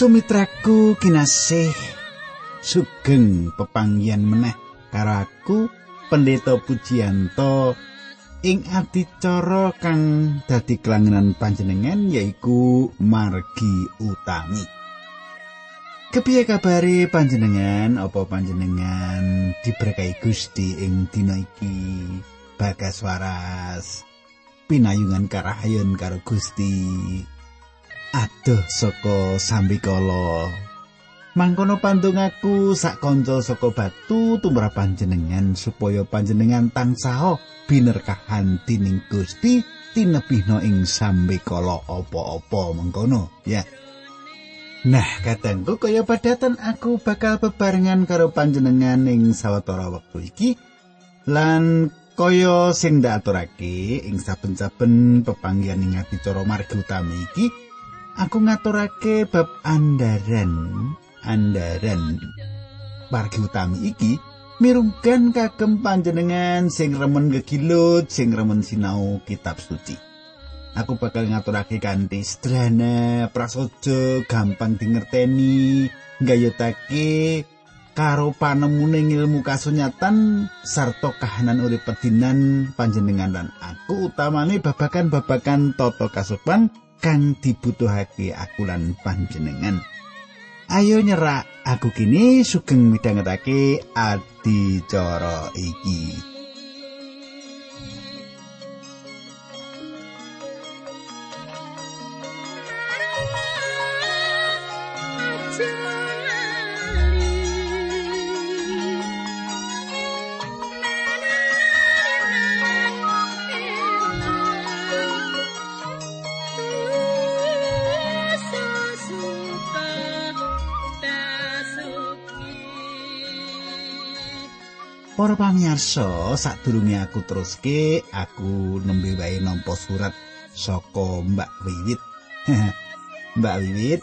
Sumitraku kinasih sugeng pepanggian meneh karo aku Pendeta Pujianto ing adicara kang dadi kelangenan panjenengan yaiku margi utami. Kepiye kabare panjenengan? Apa panjenengan diberkahi Gusti ing dina iki? Bagas waras pinayungan karahayon karo Gusti. Adoh saka sambikala. Mangkono pandongaku sak kanca saka batu tumrap panjenengan supaya panjenengan tansah binerkahan dening Gusti tinebihna ing sambikala. Apa-apa mengkono ya. Nah, kadangku kaya padatan aku bakal bebarengan karo panjenengan ing sawetara wektu iki. Lan kaya sing ndaturake ing saben-saben pepanggihan ing adicara margi utami iki aku ngaturake bab andaran andaran margi utami iki mirunggan kagem panjenengan sing remen gegilut sing remen sinau kitab suci. Aku bakal ngaturake kanthi sederhana prasaja gampang dingerteni gayutake karo panemune ilmu kasunyatan sarta kahanan urip pedinan panjenengan lan aku utamane babakan-babakan tata kasupan kang dibutuhake aku lan panjenengan. Ayo nyerak aku kini sugeng midhangetake adicara iki. Para pamirsa, sadurunge aku teruske, aku nembe wae nampa surat saka Mbak Wiwit. Mbak Wiwit.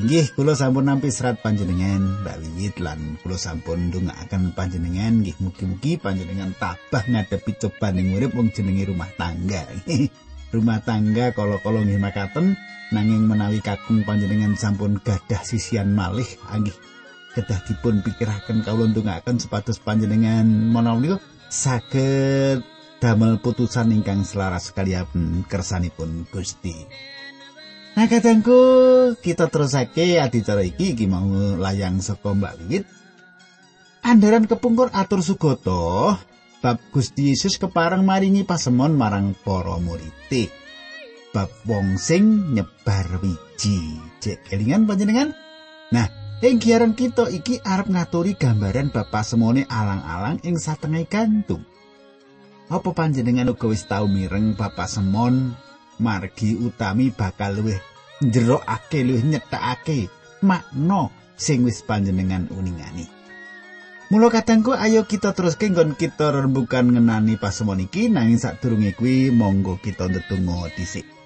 Inggih, kula sampun nampi serat panjenengan Mbak Wiwit lan kula sampun ndongaaken panjenengan nggih mugi-mugi panjenengan tabah ngadepi cobaan ing urip wong jenenge rumah tangga. rumah tangga kala-kala nggih makaten nanging menawi kakung panjenengan sampun gadah sisian malih anggih kedah dipun pikiraken kawula ndongaken supados panjenengan menawi saged damel putusan ingkang selaras kaliyan kersanipun Gusti. Nah kadangku kita terusake adicara iki iki mau layang saka Mbak Wiwit. Andaran kepungkur atur sugoto bab Gusti Yesus kepareng maringi pasemon marang para murid. Bab wong sing nyebar wiji. Cek kelingan panjenengan? Nah, Ing giaran kita iki arep ngaturi gambaran bapak semone alang-alang ing satengah gantung. Apa panjenengan uga wis tau mireng bapak semon margi utami bakal luwih njerokake luwih nyetakake makna sing wis panjenengan uningani. Mula katangku ayo kita terus kenggon kita rembukan ngenani pasemon iki nanging sadurunge kuwi monggo kita ndedonga dhisik.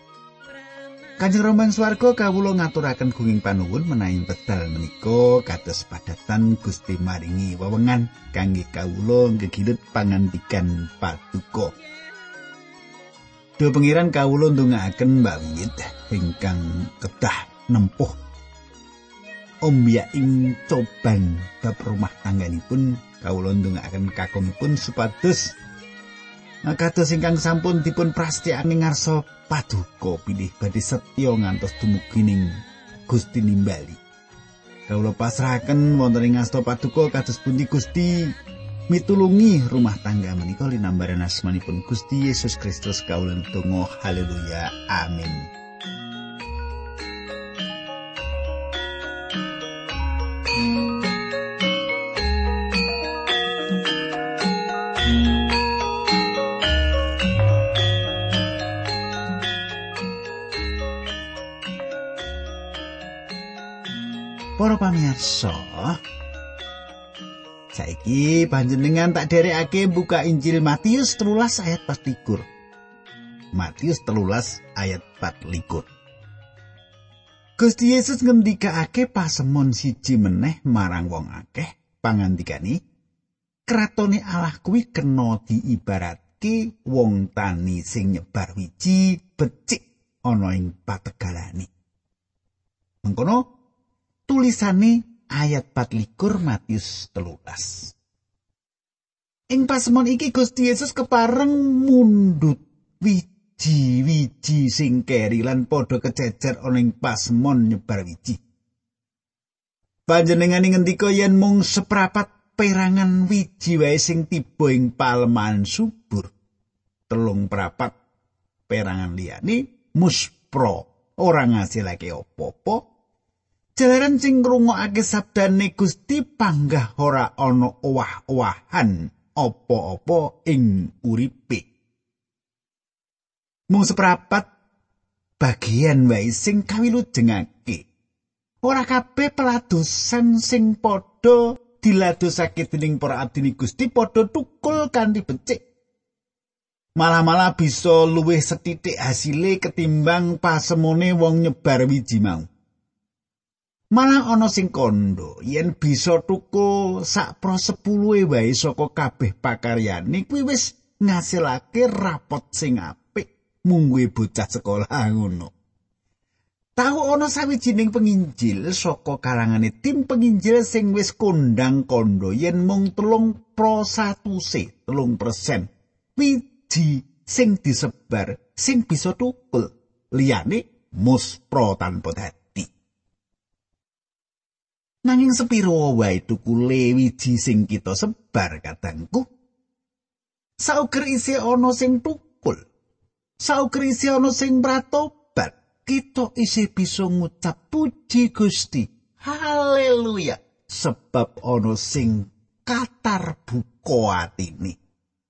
Kanjeng Rama swarga kawula ngaturaken gunging panuwun menawi pedal menika kados padatan Gusti maringi wewengan kangge kawula ngegilut pangandikan paduka. Duh pengiran kawula ndongaaken Mbak Wit ingkang kedah nempuh ombyaing coban bab rumah tangganipun kawula ndongaaken kakungipun supados Kados ingkang sampun dipun prastiyakake ngarsa paduka pilih badhe setya ngantos dumugi ning Gusti nimbali. Kawula pasrahaken wonten ing asta paduka kados pundi Gusti mitulungi rumah tangga menika linambaran asmanipun Gusti Yesus Kristus kawula tunggu haleluya amin. Para pamirsa, saiki panjenengan tak derekake buka Injil Matius 13 ayat 4 Matius 13 ayat 4 Gusti Yesus ngendikake pasemon siji meneh marang wong akeh. Pangandikani Kratone Allah kuwi kena diibaratke wong tani sing nyebar wiji becik ana ing pategalane. Mengkono tulisane ayat 24 Matius telulas. Ing pasemon iki Gusti Yesus kepareng mundut wiji-wiji sing keri lan padha kececer ana ing pasemon nyebar wiji. Panjenengane ngendika yen mung seprapat perangan wiji wae sing tiba ing palemahan subur. Telung prapat perangan liyane muspro ora ngasilake apa-apa. Jalaran sing ngrungokake sabdane Gusti panggah ora ana owah-owahan apa-apa ing uripe. Mung seprapat bagian wae sing kawilujengake. Ora kabeh peladosan sing padha diladosake dening para abdi Gusti padha tukul kanthi becik. Malah-malah bisa luwih setitik hasile ketimbang pasemone wong nyebar wiji mau. Malah ana sing kondo yen bisa tuku sak pro sepuluhe wae saka kabeh pakaryane kuwi wis ngasilake rapot sing apik mungguhe bocah sekolah ngono. Tahu ana sawijining penginjil saka kalangane tim penginjil sing wis kondang kondo yen mung telung pro satu se telung persen wiji sing disebar sing bisa tukul liyane mus pro tanpa dadi. Nanging sepiro wae tukule wiji sing kita sebar katangku. Sauger isi ana sing tukul. Sauger isi ana sing pratobat. Kita isi bisa ngucap puji Gusti. Haleluya. Sebab ana sing katar buka atine.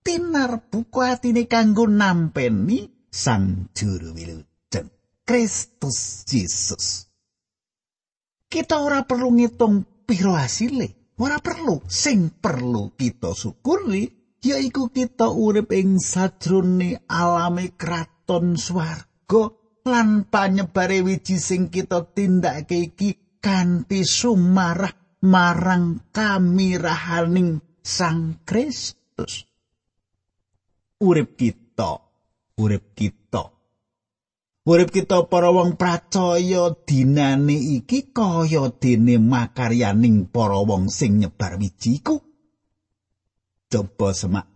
Tinar buka atine kanggo nampeni Sang Juru Wilujeng. Kristus Yesus. Kita ora perlu ngitung piro hasile ora perlu. Sing perlu kita syukuri yaiku kita urip ing sajrone alame kraton swarga lan panyebare wiji sing kita tindakake iki kanthi sumarah marang kamirahaning Sang Kristus. Urip kita urip kita Urip kita para wong pracaya dinane iki kaya dene makaryaning para wong sing nyebar wijiku. Coba semak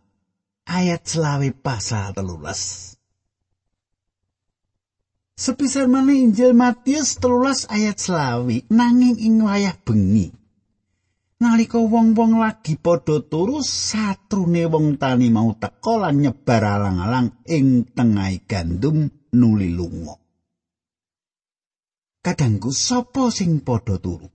ayat selawe pasal telulas. Sepisan mana Injil Matius telulas ayat selawi nanging ing wayah bengi. Nalika wong-wong lagi padha turu satrune wong tani mau teka lan nyebar alang-alang ing tengah gandum nuli lunga. Kadangku sapa sing padha turu?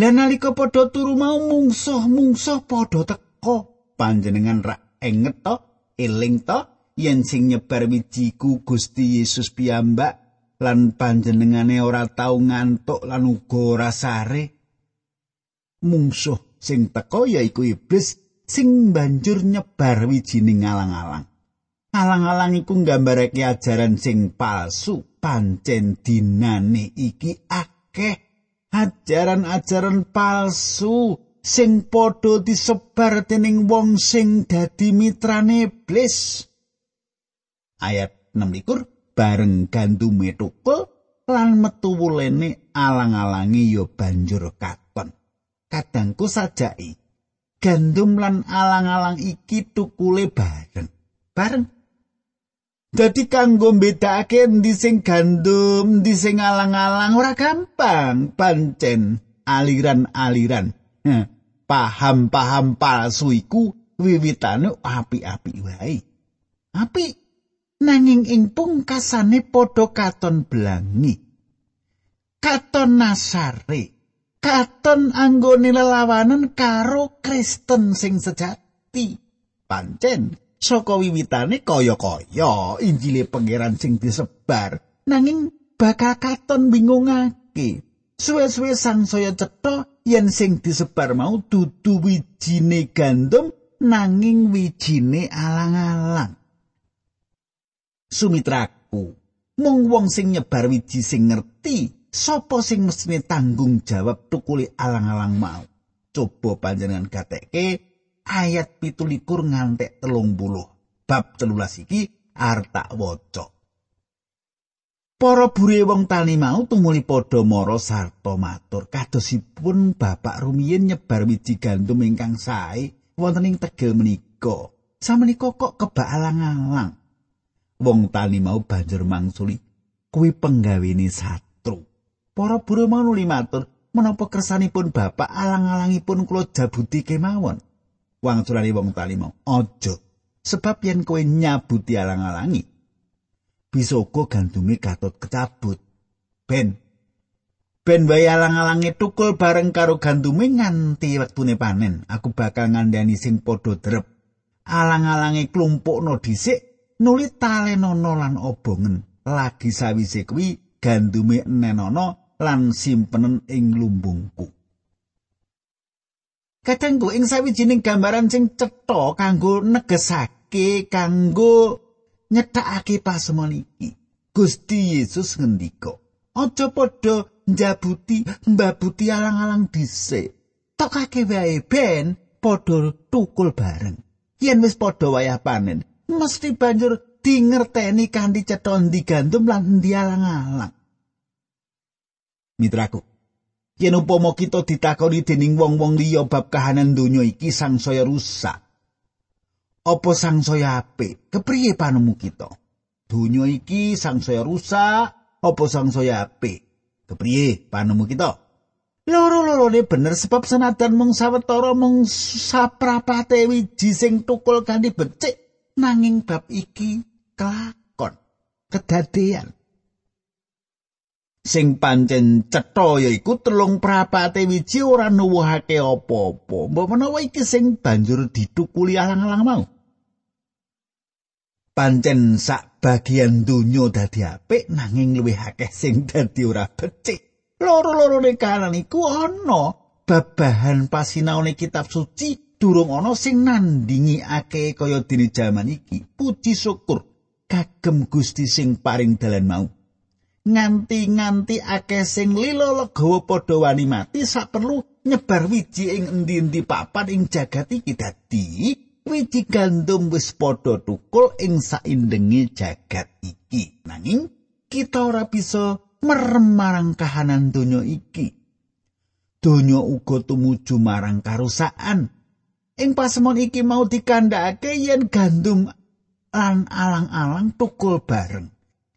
Lah nalika padha turu mau mungsuh-mungsuh padha teka, panjenengan rak enget to, eling to yen sing nyebar wijiku Gusti Yesus piyambak lan panjenengane ora tau ngantuk lan uga ora sare. Mungsuh sing teka yaiku iblis sing banjur nyebar wijining alang-alang. alang-alang iku nggambarake ajaran sing palsu pancen dinane iki akeh. Ajaran-ajaran palsu sing padha disebar dening wong sing dadi mitrane iblis. Ayat 6 bareng gandume tukul lan metu wulene alang-alangi ya banjur katon kadangku sajai gandum lan alang-alang iki tukule bareng bareng Dadi kanggo mbedakake endi sing gandum, endi sing alang-alang ora gampang, pancen aliran-aliran. Paham-paham palsu iku wiwitane api-api wae. Api nanging ing pungkasane padha katon blangi. Katon nasare. Katon anggone lelawanan karo Kristen sing sejati. Pancen saka wiwitane kaya-kaya Injile pangeran sing disebar nanging bakal katon bingungake suwe-suwe sangsaya cetha yen sing disebar mau dudu wijine gandum nanging wijine alang-alang sumitraku mung wong sing nyebar wiji sing ngerti sapa sing mestine tanggung jawab tukuli alang-alang mau coba panjenengan gatekke ayat pitulikur ngantek telung buluh bab telulas iki arta waca Para bure wong tani mau tumuli padha mara sarta matur kadosipun bapak rumiyin nyebar wiji gandum ingkang sae wonten ing tegel menika. Samenika kok kebak alang-alang. Wong tani mau banjur mangsuli kuwi penggawene satru. Para bure mau nuli matur menapa kersanipun bapak alang-alangipun kula jabuti kemawon. Wang surani wong tani mau, "Aja, sebab yen kowe nyabuti alang-alangi, uga gantunge katut kecabut. Ben Ben wae alang-alange tukul bareng karo gantume nganti wektune panen. Aku bakal ngandani sing padha drep. Alang-alange klumpukno dhisik nuli talenono lan obongen. Lagi sawise kuwi gantume enenono lan simpenen ing lumbungku. Kadangku ing sawijining gambaran sing cetha kanggo negesake kanggo nyethakake pasemon iki. Gusti Yesus ngendika, "Aja padha njabuti mbabuti alang-alang dhisik. Tokake wae ben padha tukul bareng. Yen wis padha wayah panen, mesti banjur dingerteni kanthi cetha ndi gandum lan ndi alang-alang." Mitraku, yen upama kita ditakoni dening wong-wong liya bab kahanan donya iki sangsaya rusak, apa sangsaya apik? Kepriye panemu kita? Donya iki sangsaya rusak, apa sangsaya apik? Kepriye panemu kita? Loro-lorone bener sebab senajan mung sawetara mung saprapate wiji sing tukul kanthi becik nanging bab iki kelakon kedadean sing pancen cetha yaiku telung prapate wiji ora nuwuhake apa-apa mbok menawa iki sing banjur ditukuli alang-alang mau pancen sak bagian donya dadi apik nanging luwih akeh sing dadi ora becik. Loro-lorone kanan iku ana babahan pasinaone kitab suci durung ana sing nandingi akeh kaya dene jaman iki. Puji syukur kagem Gusti sing paring dalan mau. Nganti-nganti akeh sing lilo legawa padha wani mati sak perlu nyebar wiji ing endi-endi papan ing jagat iki dadi wiji gandum wis padha tukul ing saindenge jagat iki. Nanging kita ora bisa merem marang kahanan donya iki. Donya uga tumuju marang karusakan. Ing pasemon iki mau dikandhakake yen gandum lan alang-alang tukul bareng.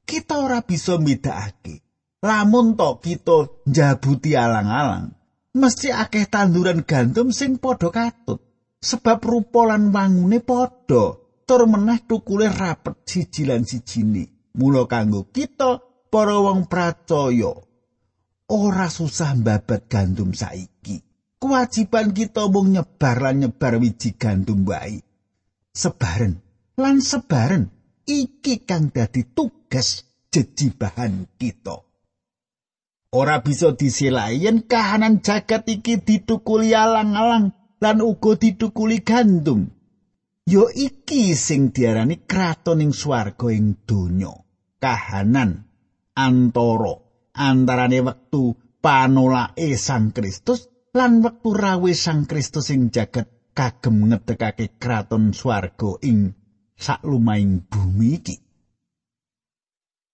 Kita ora bisa mbedakake. Lamun to kita njabuti alang-alang, mesti akeh tanduran gandum sing padha katut. sebab rupa lan wangune padha tur meneh tukule rapet siji lan sijine mula kanggo kita para wong pracaya ora susah babat gandum saiki kewajiban kita mung nyebar lan nyebar wiji gandum wae sebaren lan sebaren iki kang dadi tugas jejibahan kita ora bisa disilayen kahanan jagat iki ditukuli alang-alang lan uga ditukuli gandum. Yo iki sing diarani kraton ing swarga ing donya. Kahanan antara antarane wektu panolake Sang Kristus lan wektu rawe Sang Kristus ing jagat kagem ngedekake kraton swarga ing saklumaing bumi iki.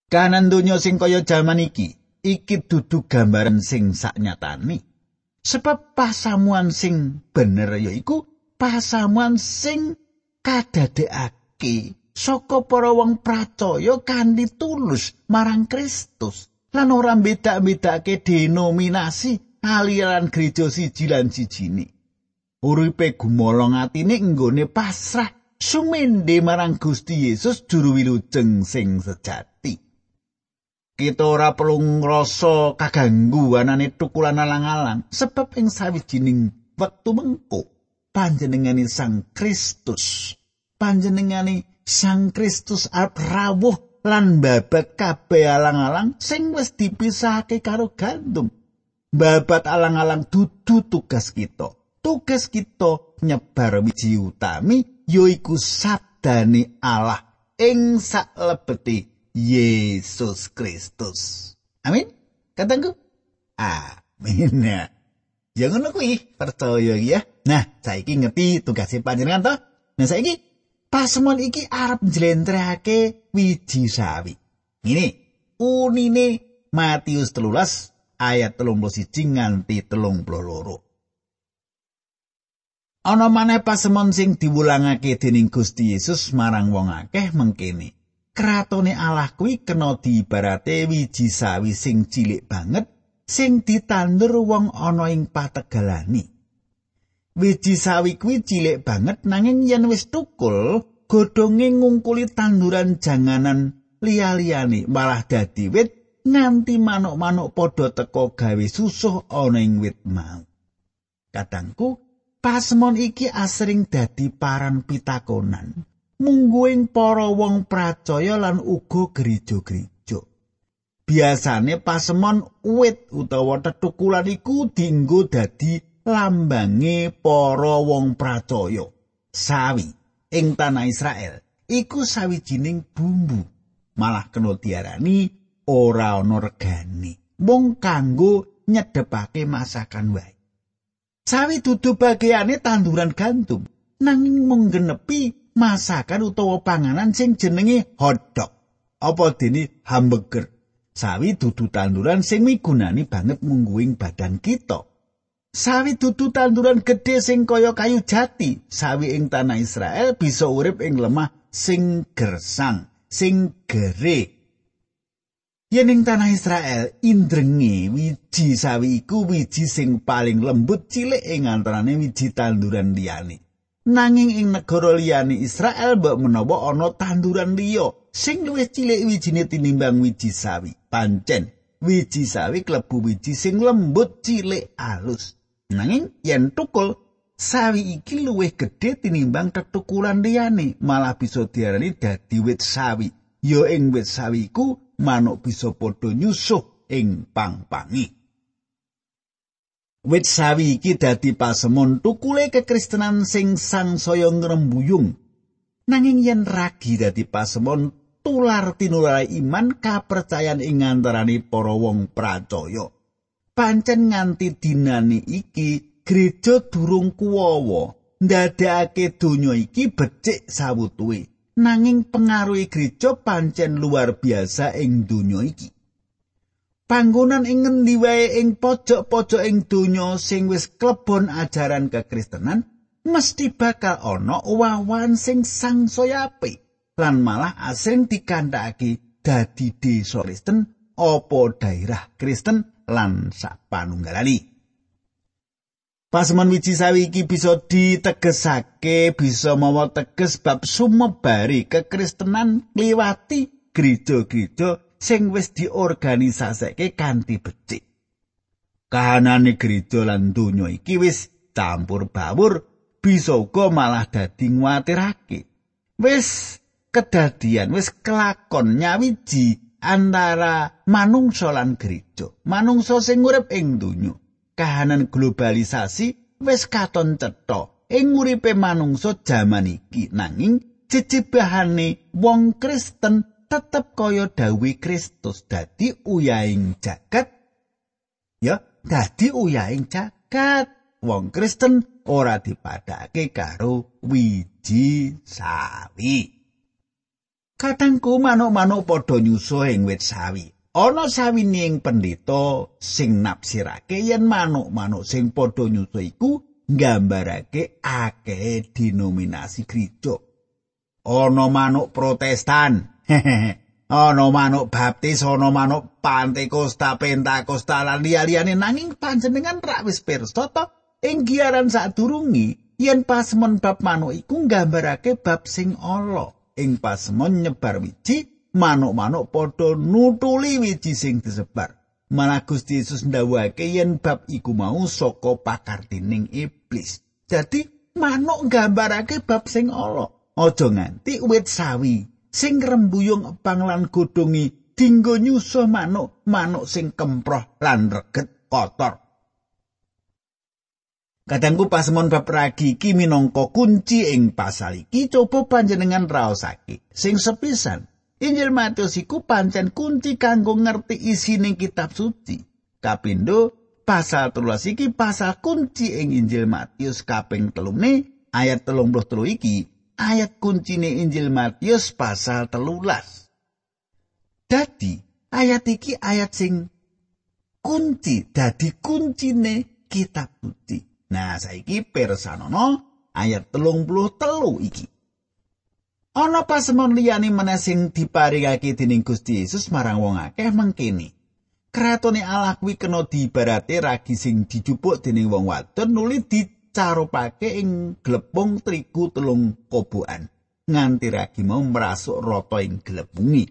Kahanan donya sing kaya jaman iki, iki dudu gambaran sing saknyatane. Sebab pasamuan sing bener yaiku pasamuan sing kadadekake saka para wong pracaya kanthi tulus marang Kristus lan ora beda-bedake denominasi aliran gereja siji lan sijine. Uripe gumolong atine nggone pasrah sumende marang Gusti Yesus juru wilujeng sing sejati. kita ora perlu ngrasa kaganggu anane tukulan alang-alang sebab ing sawijining wektu mengko panjenengane Sang Kristus. Panjenengane Sang Kristus arep rawuh lan babat kabeh alang-alang sing wis dipisahake karo gandum. Babat alang-alang dudu tugas kita tugas kita nyebar wiji utami yaiku sabdane Allah ing saklebete Yesus Kristus. Amin. Katangku. Amin. Ya, ya ngono kuwi, percaya ya. Nah, saiki ngerti tugas panjenengan to? Nah, saiki pasemon iki arep njlentrehake wiji sawi. Ini unine Matius telulas ayat telung siji nganti telung loro. Ana maneh pasemon sing diwulangake dening Gusti Yesus marang wong akeh mengkene. Kratone Allah kuwi kena diibarate wiji sawi sing cilik banget sing ditandur wong ana ing pategalane. Wiji sawi kuwi cilik banget nanging yen wis tukul, godhonge ngungkuli tanduran janganan liya-liyane malah dadi wit nganti manuk-manuk padha teka gawe susuh ana ing wit mau. Kadangku pasemon iki asring dadi paran pitakonan mungguing para wong pracaya lan uga gereja-gereja. Biasane pasemon wit utawa tetukulan iku dienggo dadi lambange para wong pracaya. Sawi ing tanah Israel iku sawijining bumbu malah kena diarani ora ana regane mung kanggo nyedhepake masakan wae sawi dudu bagiane tanduran gantung nanging mung genepi masakan utawa panganan sing jenenge hotdog apa dene hamburger? Sawi dudu tanduran sing migunani banget mungguing badan kita. Sawi dudu tanduran gedhe sing kaya kayu jati sawi ing tanah Israel bisa urip ing lemah sing gersang sing gere. Yen ing tanah Israel indrenge wiji sawi iku wiji sing paling lembut cilik ing antarane wiji tanduran liyane. Nanging ing negara liyane Israel mbok menawa ana tanduran liya sing luwih cilik wijine tinimbang wiji sawi. Pancen wiji sawi klebu wiji sing lembut cilik alus. Nanging yen tukul sawi iki luwih gedhe tinimbang tetukulan liyane malah bisa diarani dadi wit sawi ya ing wit sawi iku manuk bisa padha nyusuh ing pang-pangi. Wit sawi iki dadi pasemon tukule kekristenan sing sangsaya ngrembuyung. Nanging yen ragi dadi pasemon tular tinulare iman kapercayan ing antaraning para wong pracaya. Pancen nganti dinani iki gereja durung kuwawa ndadekake donya iki becik sawutuwe nanging pengaruhi gereja pancen luar biasa ing donya iki panggonan ing ngendi wae ing pojok-pojok ing donya sing wis klebon ajaran kekristenan mesti bakal ana wawan sing sangsaya apik lan malah asring dikandhakake dadi desa Kristen apa daerah Kristen lan sapanunggalane. Paseman wiji sawi iki bisa ditegesake bisa mawa teges bab sumebari kekristenan liwati gereja-gereja sing wis diorganisaseke kanthi becik. Kahanane gereja lan donya iki wis campur bawur bisa uga malah dadi nguatirake. Wis kedadian wis kelakon nyawiji antara manungsa lan gereja. Manungsa sing urip ing donya kahanan globalisasi wis katon cetha ing uripe manungsa jaman iki. Nanging jejibahane wong Kristen tetep kaya dawi Kristus dadi uyahing jagat. Ya dadi uyahing jagat. Wong Kristen ora dipadhake karo wiji sawi. Katangku manuk-manuk padha nyusuh ing wit sawi. Ana sawining pendeta sing nafsirake yen manuk-manuk sing padha nyusu iku nggambarake akeh denominasi gereja. Ana manuk Protestan. ana manuk Baptis, ana manuk Pantekosta, Pentakosta lan liya-liyane nanging panjenengan rak wis pirsa to ing giaran sadurungi yen pasemon bab manuk iku nggambarake bab sing ala ing pasemon nyebar wiji manuk-manuk padha nutuli wiji sing disebar. Malah Gusti Yesus ndawuhake yen bab iku mau saka pakartining iblis. Dadi manuk nggambarake bab sing ala. Aja nganti wit sawi sing rembuyung epang lan godhongi dinggo nyusuh manuk, manuk sing kemproh lan reget kotor. Kadangku pasemon bab ragi iki minangka kunci ing pasal iki coba panjenengan raosake. Sing sepisan, Injil Matius iku pancen kunci kanggo ngerti isine kitab suci. Kapindo pasal 13 iki pasal kunci ing Injil Matius kaping telune ayat telung puluh iki ayat kuncine Injil Matius pasal telulas. Dadi Ayat iki ayat sing kunci dadi kuncine kitab suci. Nah, saiki pirsanono ayat telung puluh telu iki. Ana pasemon liyane meneh sing diparingake dening Gusti Yesus marang wong akeh mengkene. Kratone Allah kuwi kena diibarate ragi sing dijupuk dening wong wadon nuli dicarupake ing glepung trigu telung kobokan. Nganti ragi mau merasuk rata ing glepungi.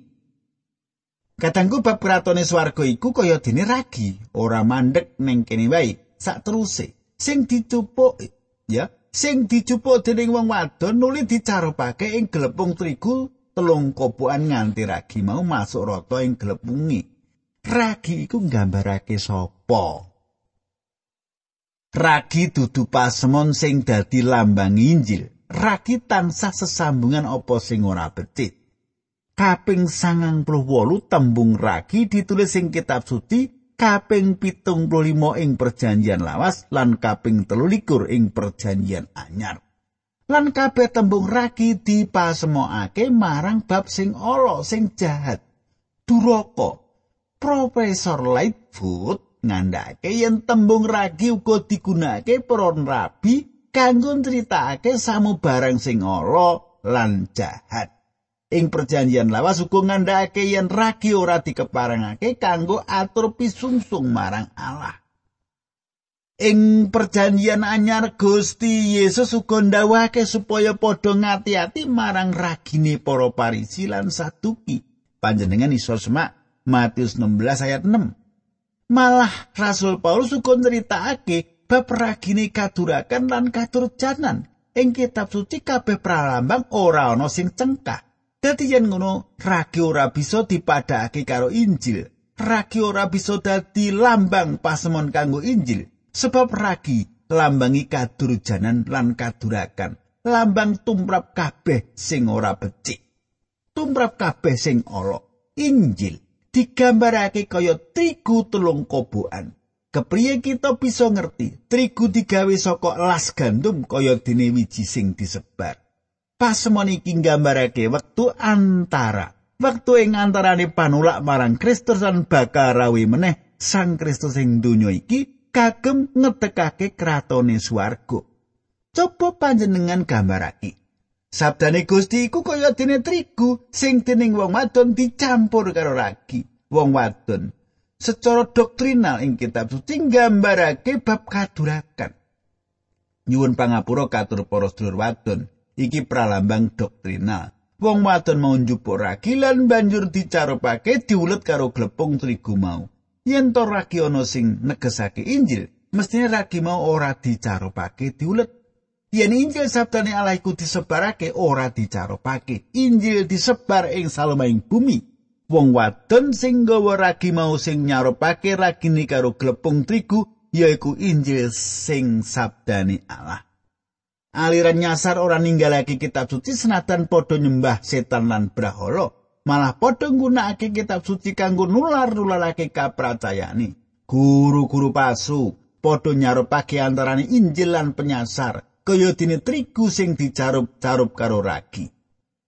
Katanggu bab kratone swarga iku kaya dene ragi, ora mandek ning kene wae, sak teruse. Sing dicupuk ya, sing dijupuk dening wong wadon nuli dicarupake ing glepung trigu telung kobokan nganti ragi mau masuk rata ing glepungi. Ragi iku nggambarake sapa? Ragi dudu pasemon sing dadi lambang Injil. Ragi tansah sesambungan apa sing ora becik. Kaping sangang puluh wolu tembung ragi ditulis ing kitab suci kaping pitung puluh lima ing perjanjian lawas lan kaping telulikur ing perjanjian anyar. Lan kabeh tembung ragi dipasemokake marang bab sing ala sing jahat. Duraka Profesor Lightfoot ngandhake yen tembung ragi uga digunakake para rabi kanggo critakake samubarang sing ala lan jahat. Ing perjanjian lawas uga ngandhake yen ragi ora dikeparengake kanggo atur pisungsung marang Allah. Ing perjanjian anyar Gusti Yesus uga ndawake supaya padha ngati-ati marang ragine para parisi lan saduki. Panjenengan iso semak Matius 16 ayat 6. Malah Rasul Paulus uga nyritakake bab ragine kadurakan lan katurjanan. Ing kitab suci kabeh pralambang ora ana sing cengkah. Dadi yen ngono ragi ora bisa dipadhakake karo Injil. Ragi ora bisa dadi lambang pasemon kanggo Injil sebab ragi lambangi kadurjanan lan kadurakan. Lambang tumrap kabeh sing ora becik. Tumrap kabeh sing ala. Injil digambarake kaya trigu telung kobokan. Kepriye kita bisa ngerti trigu digawe saka las gandum kaya dene wiji sing disebar. Pasemon iki nggambarake wektu antara wektu ing antarane panulak marang Kristus lan bakal rawi meneh Sang Kristus ing donya iki kagem ngedekake kratone swarga. Coba panjenengan gambarake. Sabdane Gusti iku kaya dene trigu sing dening wong wadon dicampur karo ragi wong wadon. Secara doktrinal ing kitab suci nggambarake bab kadurakan. Nyuwun pangapura katur para sedulur wadon, iki pralambang doktrinal. Wong wadon mau njupuk ragi lan banjur dicarupake diulet karo glepung trigu mau. Yen to ragi ana sing negesake Injil, mestine ragi mau ora dicarupake diulet Yen Injil sabdane Allah iku disebarake ora dicarupake. Injil disebar ing salemaing bumi. Wong wadon sing gawa ragi mau sing nyarupake ragine karo glepung trigu yaiku Injil sing sabdane Allah. Aliran nyasar ora ninggalake kitab suci senatan padha nyembah setan lan brahala, malah padha nggunakake kitab suci kanggo nular-nularake kapracayane. Guru-guru pasu padha nyarupake antarane Injil lan penyasar. kaya dene trigu sing dicarup-carup karo ragi.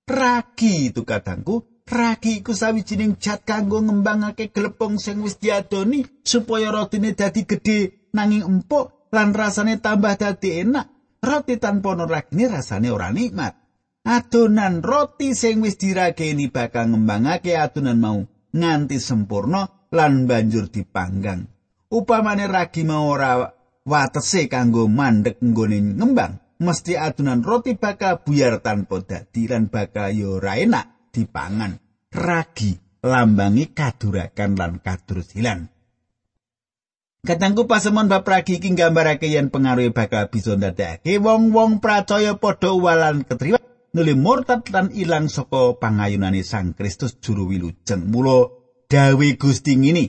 Ragi itu kadangku, ragi iku sawijining cat kanggo ngembangake glepung sing wis diadoni supaya rotine dadi gedhe nanging empuk lan rasane tambah dadi enak. Roti tanpa ana ragine rasane ora nikmat. Adonan roti sing wis dirageni bakal ngembangake adonan mau nganti sempurna lan banjur dipanggang. Upamane ragi mau ora watese kanggo mandek nggone ngembang mesti adunan roti bakal buyar tanpa dadi lan bakal yo ora enak dipangan ragi lambangi kadurakan lan kadursilan Katangku pasemon bab ragi iki nggambarake yen pengaruhe bakal bisa ndadekake wong-wong percaya padha walan ketriwa nuli murtad lan ilang saka pangayunane Sang Kristus juru wilujeng. Mula dawe Gusti ngini,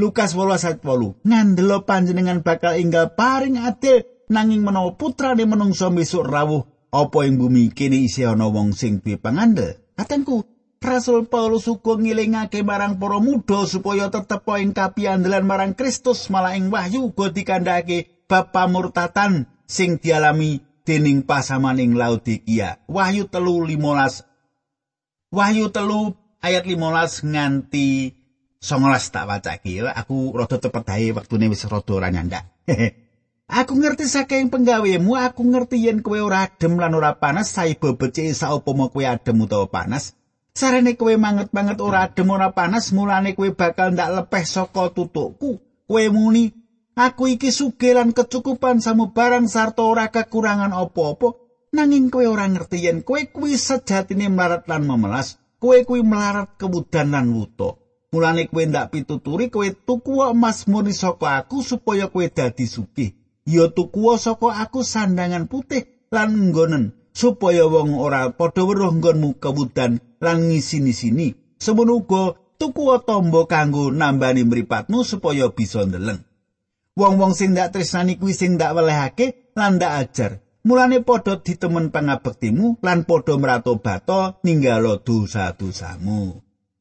Lukas 18 ngandelo panjenengan bakal inggal paring adil nanging menawa putrane menungso besok rawuh apa ing bumi kene isih ana wong sing duwe pangandel. Katengku Rasul Paulus uga ngilingake marang para muda supaya tetep ing kapiandelan marang Kristus malah ing wahyu uga dikandhake bab pamurtatan sing dialami dening pasaman ing Laodikia wahyu telu 15 wahyu telu ayat 15 nganti 19 tak wacake aku rada cepet ae wektune wis rada ora nyandak. aku ngerti saking penggawemu, aku ngerti yen kowe ora adem lan ora panas saiba becik saupama kowe adem utawa panas. Sarene kowe manget-manget ora adem ora panas, mulane kowe bakal ndak lepeh saka tutukku. Kowe muni, aku iki sugih lan kecukupan samubarang sarta ora kekurangan apa-apa. Nanging kowe ora ngerti yen kowe kuwi sejatine mlarat lan memelas. Kowe kuwi melarat kemudan lan wuta. Mulane kowe ndak pituturi kowe tuku emas murni saka aku supaya kowe dadi sugih. Ya tuku saka aku sandangan putih lan nggonen supaya wong ora padha weruh nggonmu kemudan lan ngisi-sini. Semono uga tuku tombo kanggo nambani mripatmu supaya bisa ndeleng. Wong-wong sing ndak tresnani kuwi sing ndak welehake lan ndak ajar. Mulane padha ditemen pangabektimu lan padha mrato bato ninggalo dosa-dosamu.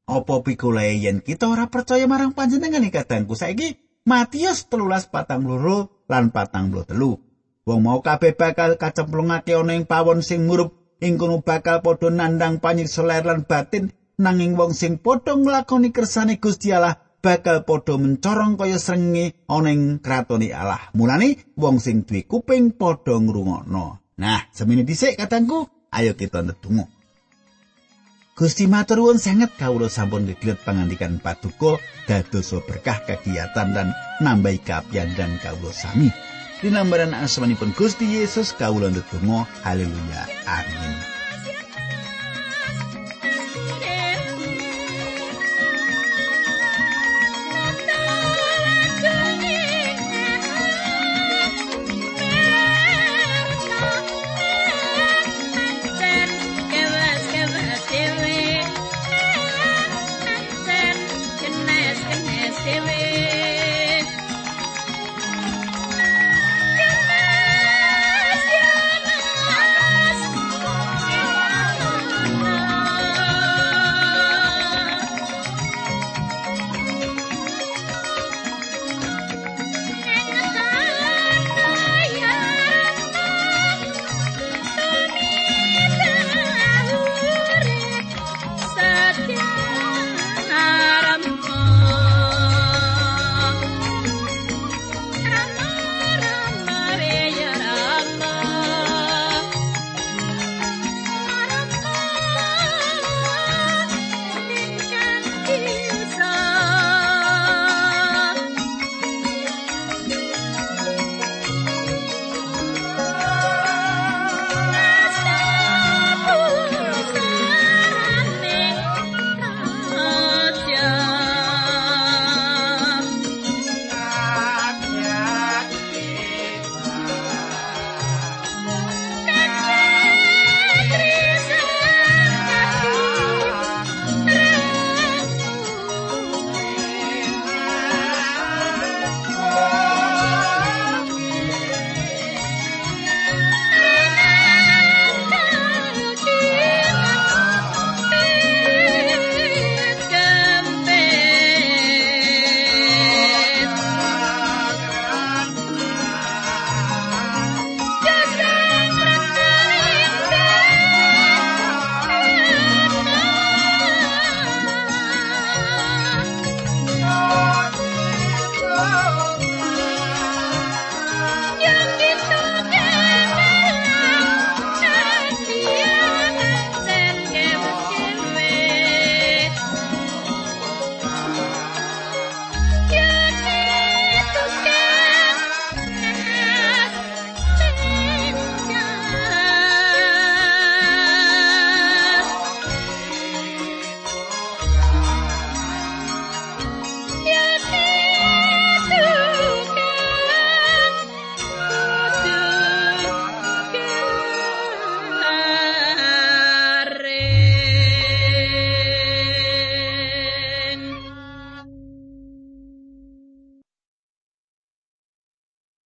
Apa pikulae yen kita ora percaya marang panjenengan iki kadangku saiki Matius telulas patang loro lan patang telu. Wong mau kabeh bakal kacemplungake ana ing pawon sing murup ing kono bakal padha nandang panyirsa lan batin nanging wong sing padha nglakoni kersane Gusti Allah bakal padha mencorong kaya srenge ana ing kratone Allah. Mulane wong sing duwe kuping padha ngrungokno. Nah, semene dhisik katangku, ayo kita ndedonga. Gusti matur nuwun sanget kawula sampun ngegilet pangandikan paduka dados berkah kegiatan dan nambahi kapian dan kawula sami. Dinambaran asmanipun Gusti Yesus kawula ndedonga haleluya amin.